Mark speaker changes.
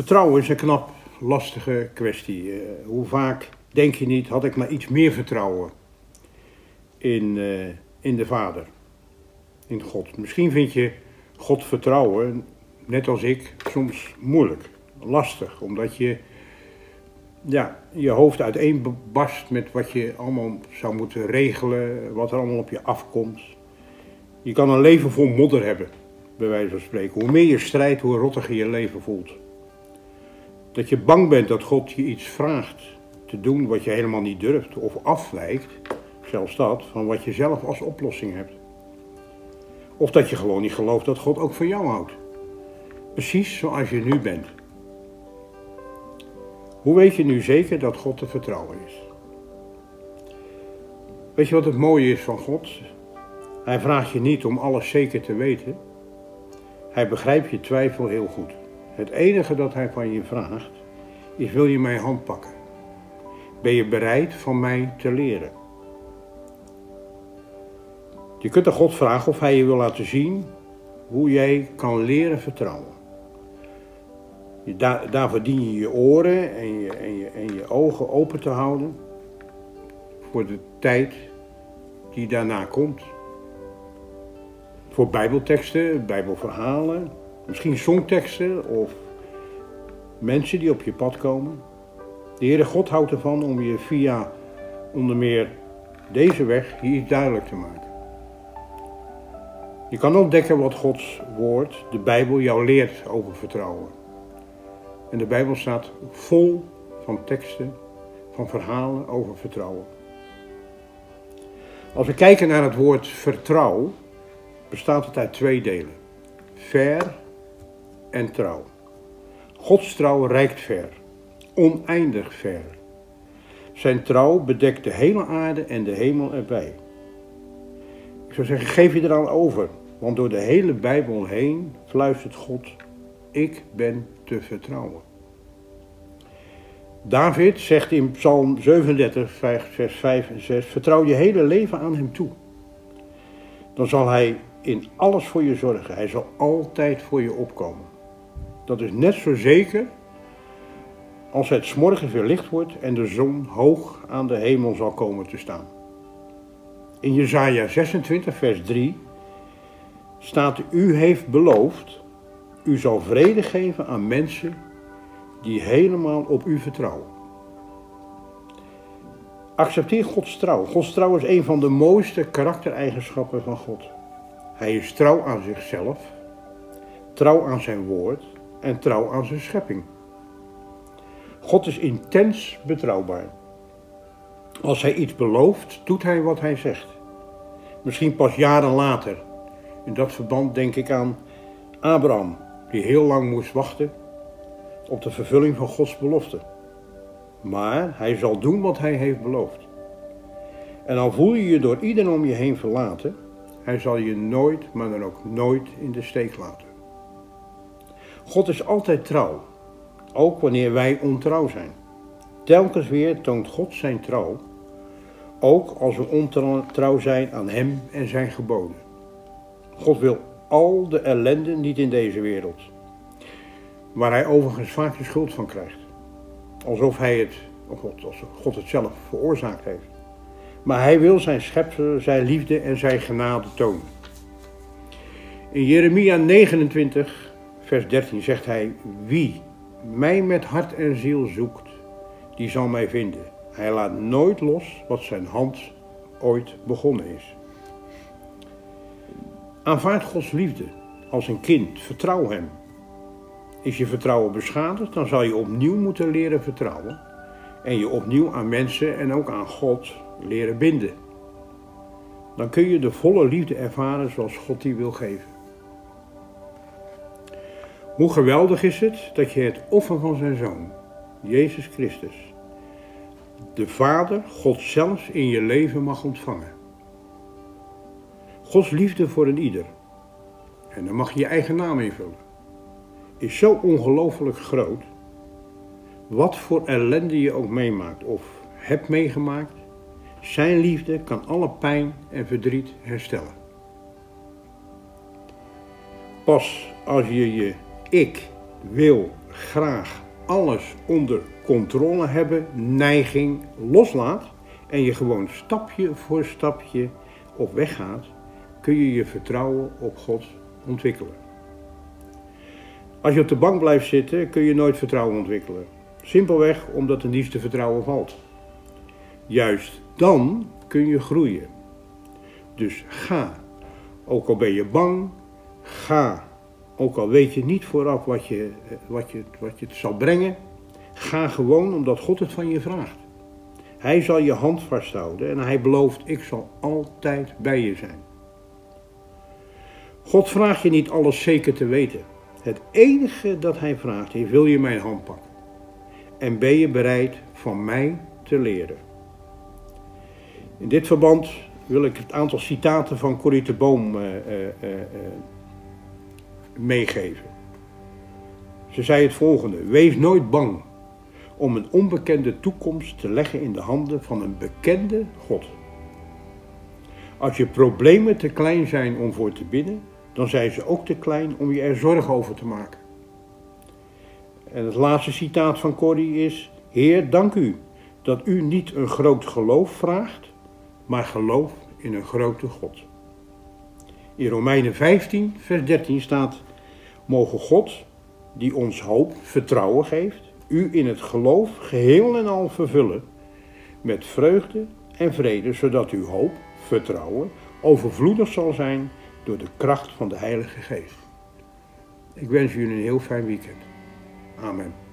Speaker 1: Vertrouwen is een knap lastige kwestie. Eh, hoe vaak denk je niet, had ik maar iets meer vertrouwen in, eh, in de Vader, in God. Misschien vind je God vertrouwen, net als ik, soms moeilijk, lastig, omdat je ja, je hoofd uiteenbarst met wat je allemaal zou moeten regelen, wat er allemaal op je afkomt. Je kan een leven vol modder hebben, bij wijze van spreken. Hoe meer je strijdt, hoe rottiger je leven voelt. Dat je bang bent dat God je iets vraagt te doen wat je helemaal niet durft of afwijkt, zelfs dat, van wat je zelf als oplossing hebt. Of dat je gewoon niet gelooft dat God ook van jou houdt. Precies zoals je nu bent. Hoe weet je nu zeker dat God te vertrouwen is? Weet je wat het mooie is van God? Hij vraagt je niet om alles zeker te weten. Hij begrijpt je twijfel heel goed. Het enige dat hij van je vraagt is: wil je mijn hand pakken? Ben je bereid van mij te leren? Je kunt aan God vragen of hij je wil laten zien hoe jij kan leren vertrouwen. Daar, daarvoor dien je je oren en je, en, je, en je ogen open te houden voor de tijd die daarna komt. Voor bijbelteksten, bijbelverhalen, misschien songteksten of mensen die op je pad komen. De Heere God houdt ervan om je via onder meer deze weg hier iets duidelijk te maken. Je kan ontdekken wat Gods woord, de Bijbel, jou leert over vertrouwen. En de Bijbel staat vol van teksten, van verhalen over vertrouwen. Als we kijken naar het woord vertrouw, bestaat het uit twee delen. Ver en trouw. Gods trouw reikt ver, oneindig ver. Zijn trouw bedekt de hele aarde en de hemel erbij. Ik zou zeggen, geef je eraan over, want door de hele Bijbel heen fluistert God, ik ben te vertrouwen. David zegt in Psalm 37, vers 5 en 6, vertrouw je hele leven aan hem toe. Dan zal hij in alles voor je zorgen. Hij zal altijd voor je opkomen. Dat is net zo zeker als het s'morgens weer licht wordt en de zon hoog aan de hemel zal komen te staan. In Jesaja 26, vers 3 staat: U heeft beloofd, u zal vrede geven aan mensen die helemaal op u vertrouwen. Accepteer Gods trouw. Gods trouw is een van de mooiste karaktereigenschappen van God. Hij is trouw aan zichzelf, trouw aan zijn woord en trouw aan zijn schepping. God is intens betrouwbaar. Als hij iets belooft, doet hij wat hij zegt. Misschien pas jaren later. In dat verband denk ik aan Abraham, die heel lang moest wachten op de vervulling van Gods belofte. Maar hij zal doen wat hij heeft beloofd. En al voel je je door iedereen om je heen verlaten, hij zal je nooit, maar dan ook nooit in de steek laten. God is altijd trouw, ook wanneer wij ontrouw zijn. Telkens weer toont God zijn trouw, ook als we ontrouw zijn aan Hem en zijn geboden. God wil al de ellende niet in deze wereld, waar Hij overigens vaak de schuld van krijgt. Alsof Hij het, God, God het zelf veroorzaakt heeft. Maar Hij wil zijn schepsel, zijn liefde en zijn genade tonen. In Jeremia 29, vers 13 zegt hij, wie mij met hart en ziel zoekt, die zal mij vinden. Hij laat nooit los wat zijn hand ooit begonnen is. Aanvaard Gods liefde als een kind, vertrouw Hem. Is je vertrouwen beschadigd, dan zal je opnieuw moeten leren vertrouwen en je opnieuw aan mensen en ook aan God leren binden. Dan kun je de volle liefde ervaren zoals God die wil geven. Hoe geweldig is het dat je het offer van zijn zoon, Jezus Christus, de Vader, God zelf, in je leven mag ontvangen. Gods liefde voor een ieder, en dan mag je je eigen naam invullen, is zo ongelooflijk groot. Wat voor ellende je ook meemaakt of hebt meegemaakt, zijn liefde kan alle pijn en verdriet herstellen. Pas als je je ik wil graag alles onder controle hebben, neiging loslaat en je gewoon stapje voor stapje op weg gaat, kun je je vertrouwen op God ontwikkelen. Als je op de bank blijft zitten, kun je nooit vertrouwen ontwikkelen. Simpelweg omdat niets te vertrouwen valt. Juist dan kun je groeien. Dus ga. Ook al ben je bang, ga. Ook al weet je niet vooraf wat je, wat je, wat je het zal brengen, ga gewoon omdat God het van je vraagt. Hij zal je hand vasthouden en hij belooft, ik zal altijd bij je zijn. God vraagt je niet alles zeker te weten. Het enige dat hij vraagt is, wil je mijn hand pakken? En ben je bereid van mij te leren? In dit verband wil ik het aantal citaten van Corrie de Boom uh, meegeven. Ze zei het volgende: Wees nooit bang om een onbekende toekomst te leggen in de handen van een bekende God. Als je problemen te klein zijn om voor te bidden, dan zijn ze ook te klein om je er zorgen over te maken. En het laatste citaat van Corrie is: Heer, dank u dat u niet een groot geloof vraagt, maar geloof in een grote God. In Romeinen 15, vers 13 staat: Mogen God, die ons hoop, vertrouwen geeft, u in het geloof geheel en al vervullen met vreugde en vrede, zodat uw hoop, vertrouwen, overvloedig zal zijn door de kracht van de Heilige Geest. Ik wens u een heel fijn weekend. Amen.